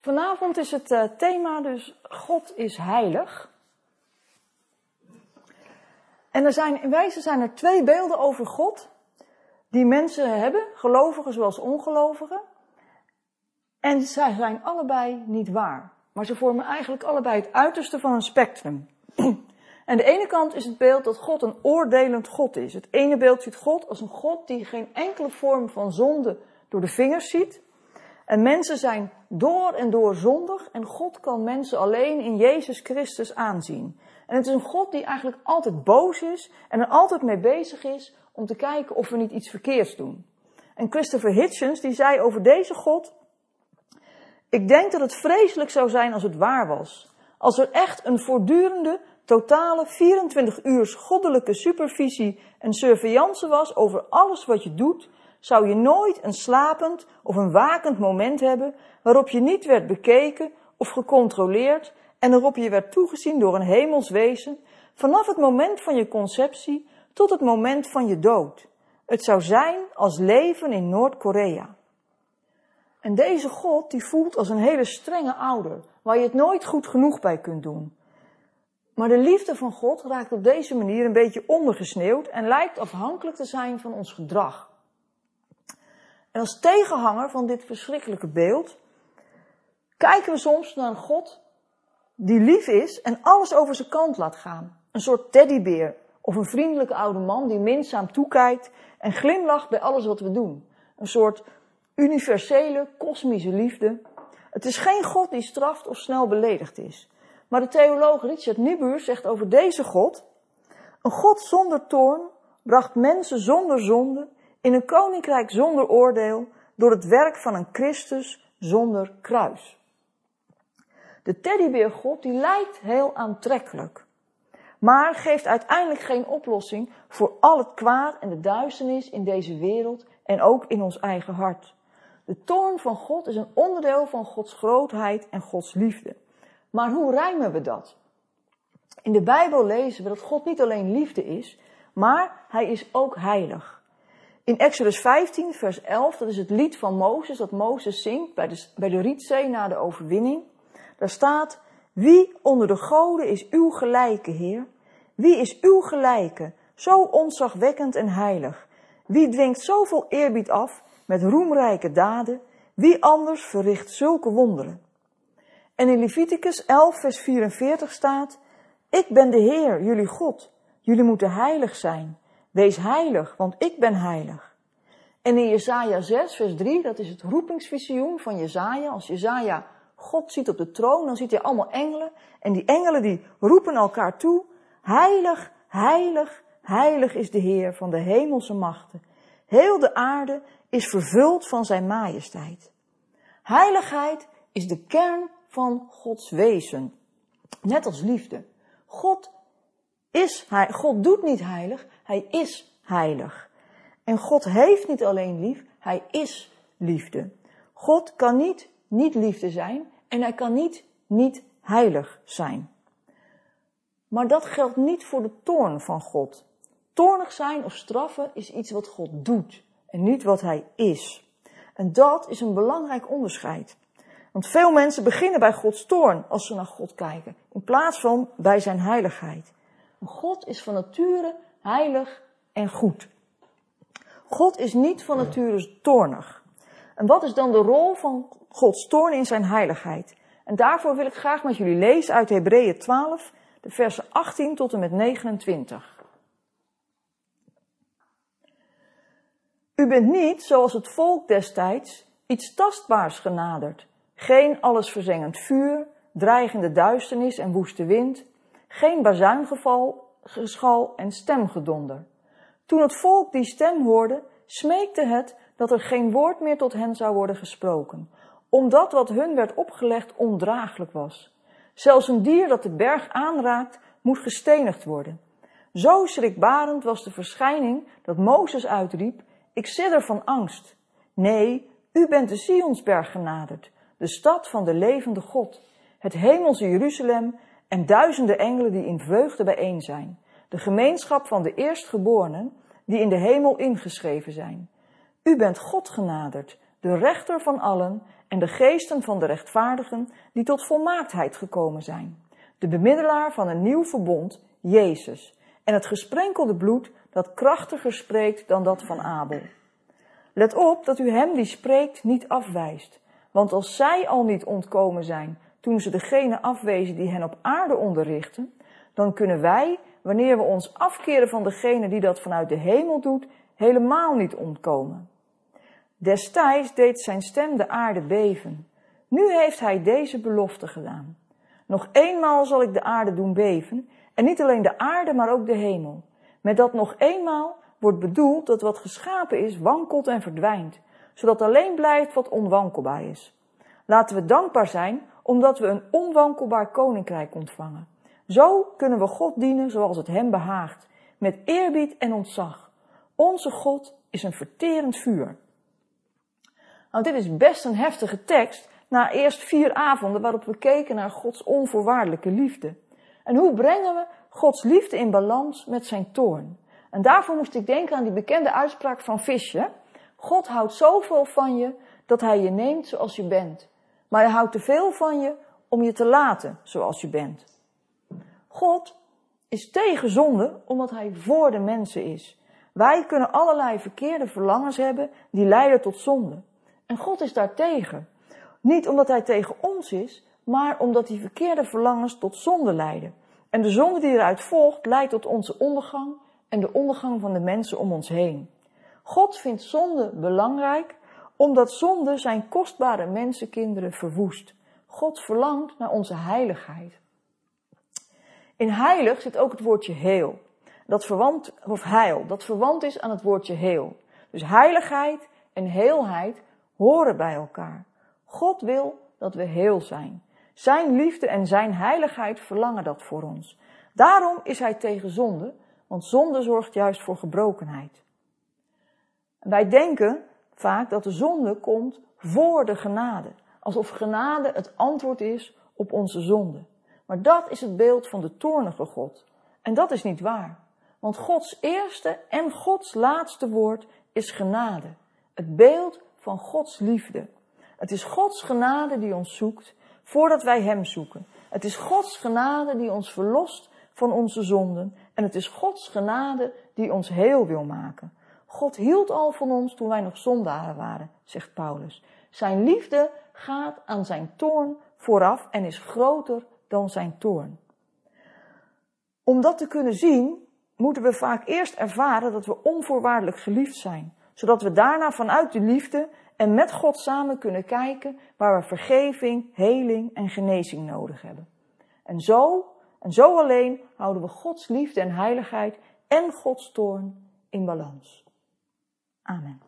Vanavond is het uh, thema dus God is heilig. En er zijn, in wijze zijn er twee beelden over God die mensen hebben, gelovigen zoals ongelovigen. En zij zijn allebei niet waar. Maar ze vormen eigenlijk allebei het uiterste van een spectrum. En de ene kant is het beeld dat God een oordelend God is. Het ene beeld ziet God als een God die geen enkele vorm van zonde door de vingers ziet. En mensen zijn door en door zondig en God kan mensen alleen in Jezus Christus aanzien. En het is een God die eigenlijk altijd boos is en er altijd mee bezig is om te kijken of we niet iets verkeerds doen. En Christopher Hitchens die zei over deze God, ik denk dat het vreselijk zou zijn als het waar was. Als er echt een voortdurende, totale 24 uur goddelijke supervisie en surveillance was over alles wat je doet, zou je nooit een slapend of een wakend moment hebben waarop je niet werd bekeken of gecontroleerd en waarop je werd toegezien door een hemels wezen vanaf het moment van je conceptie tot het moment van je dood. Het zou zijn als leven in Noord-Korea. En deze God die voelt als een hele strenge ouder, waar je het nooit goed genoeg bij kunt doen. Maar de liefde van God raakt op deze manier een beetje ondergesneeuwd en lijkt afhankelijk te zijn van ons gedrag. En als tegenhanger van dit verschrikkelijke beeld kijken we soms naar een God die lief is en alles over zijn kant laat gaan. Een soort teddybeer of een vriendelijke oude man die minzaam toekijkt en glimlacht bij alles wat we doen. Een soort universele, kosmische liefde. Het is geen God die straft of snel beledigd is. Maar de theoloog Richard Niebuhr zegt over deze God: Een God zonder toorn bracht mensen zonder zonde in een koninkrijk zonder oordeel door het werk van een Christus zonder kruis. De teddybeergod die lijkt heel aantrekkelijk, maar geeft uiteindelijk geen oplossing voor al het kwaad en de duisternis in deze wereld en ook in ons eigen hart. De toorn van God is een onderdeel van Gods grootheid en Gods liefde. Maar hoe rijmen we dat? In de Bijbel lezen we dat God niet alleen liefde is, maar hij is ook heilig. In Exodus 15, vers 11, dat is het lied van Mozes, dat Mozes zingt bij de, bij de Rietzee na de overwinning. Daar staat, wie onder de goden is uw gelijke, Heer? Wie is uw gelijke, zo onzagwekkend en heilig? Wie dwingt zoveel eerbied af met roemrijke daden? Wie anders verricht zulke wonderen? En in Leviticus 11, vers 44 staat, ik ben de Heer, jullie God. Jullie moeten heilig zijn. Wees heilig, want ik ben heilig. En in Jesaja 6, vers 3, dat is het roepingsvisioen van Jesaja. Als Jesaja God ziet op de troon, dan ziet hij allemaal engelen. En die engelen die roepen elkaar toe. Heilig, heilig, heilig is de Heer van de hemelse machten. Heel de aarde is vervuld van zijn majesteit. Heiligheid is de kern van Gods wezen. Net als liefde. God God doet niet heilig, hij is heilig. En God heeft niet alleen lief, hij is liefde. God kan niet niet liefde zijn en hij kan niet niet heilig zijn. Maar dat geldt niet voor de toorn van God. Toornig zijn of straffen is iets wat God doet en niet wat hij is. En dat is een belangrijk onderscheid. Want veel mensen beginnen bij Gods toorn als ze naar God kijken, in plaats van bij zijn heiligheid. God is van nature heilig en goed. God is niet van nature toornig. En wat is dan de rol van Gods toorn in zijn heiligheid? En daarvoor wil ik graag met jullie lezen uit Hebreeën 12, de versen 18 tot en met 29. U bent niet, zoals het volk destijds, iets tastbaars genaderd. Geen allesverzengend vuur, dreigende duisternis en woeste wind, geen bazuingeval, geschal en stemgedonder. Toen het volk die stem hoorde, smeekte het dat er geen woord meer tot hen zou worden gesproken, omdat wat hun werd opgelegd ondraaglijk was. Zelfs een dier dat de berg aanraakt, moet gestenigd worden. Zo schrikbarend was de verschijning dat Mozes uitriep, ik sidder van angst. Nee, u bent de Sionsberg genaderd, de stad van de levende God, het hemelse Jeruzalem en duizenden engelen die in vreugde bijeen zijn. De gemeenschap van de eerstgeborenen die in de hemel ingeschreven zijn. U bent God genaderd, de rechter van allen en de geesten van de rechtvaardigen die tot volmaaktheid gekomen zijn. De bemiddelaar van een nieuw verbond, Jezus, en het gesprenkelde bloed dat krachtiger spreekt dan dat van Abel. Let op dat u hem die spreekt niet afwijst, want als zij al niet ontkomen zijn toen ze degene afwezen die hen op aarde onderrichten, dan kunnen wij, wanneer we ons afkeren van degene die dat vanuit de hemel doet, helemaal niet ontkomen. Destijds deed zijn stem de aarde beven. Nu heeft hij deze belofte gedaan. Nog eenmaal zal ik de aarde doen beven, en niet alleen de aarde, maar ook de hemel. Met dat nog eenmaal wordt bedoeld dat wat geschapen is wankelt en verdwijnt, zodat alleen blijft wat onwankelbaar is. Laten we dankbaar zijn omdat we een onwankelbaar koninkrijk ontvangen. Zo kunnen we God dienen zoals het hem behaagt, met eerbied en ontzag. Onze God is een verterend vuur. Nou, dit is best een heftige tekst na eerst vier avonden waarop we keken naar Gods onvoorwaardelijke liefde. En hoe brengen we Gods liefde in balans met zijn toorn? En daarvoor moest ik denken aan die bekende uitspraak van Visje. God houdt zoveel van je dat hij je neemt zoals je bent. Maar hij houdt te veel van je om je te laten zoals je bent. God is tegen zonde omdat hij voor de mensen is. Wij kunnen allerlei verkeerde verlangens hebben die leiden tot zonde. En God is daartegen. Niet omdat hij tegen ons is, maar omdat die verkeerde verlangens tot zonde leiden. En de zonde die eruit volgt, leidt tot onze ondergang en de ondergang van de mensen om ons heen. God vindt zonde belangrijk, omdat zonde zijn kostbare mensenkinderen verwoest. God verlangt naar onze heiligheid. In heilig zit ook het woordje heel. Dat verwant, of heil, dat verwant is aan het woordje heel. Dus heiligheid en heelheid horen bij elkaar. God wil dat we heel zijn. Zijn liefde en zijn heiligheid verlangen dat voor ons. Daarom is hij tegen zonde, want zonde zorgt juist voor gebrokenheid. Wij denken vaak dat de zonde komt voor de genade. Alsof genade het antwoord is op onze zonde. Maar dat is het beeld van de toornige God. En dat is niet waar. Want Gods eerste en Gods laatste woord is genade. Het beeld van Gods liefde. Het is Gods genade die ons zoekt voordat wij Hem zoeken. Het is Gods genade die ons verlost van onze zonden. En het is Gods genade die ons heel wil maken. God hield al van ons toen wij nog zondaren waren, zegt Paulus. Zijn liefde gaat aan zijn toorn vooraf en is groter dan zijn toorn. Om dat te kunnen zien, moeten we vaak eerst ervaren dat we onvoorwaardelijk geliefd zijn, zodat we daarna vanuit de liefde en met God samen kunnen kijken waar we vergeving, heling en genezing nodig hebben. En zo, en zo alleen, houden we Gods liefde en heiligheid en Gods toorn in balans. Amen.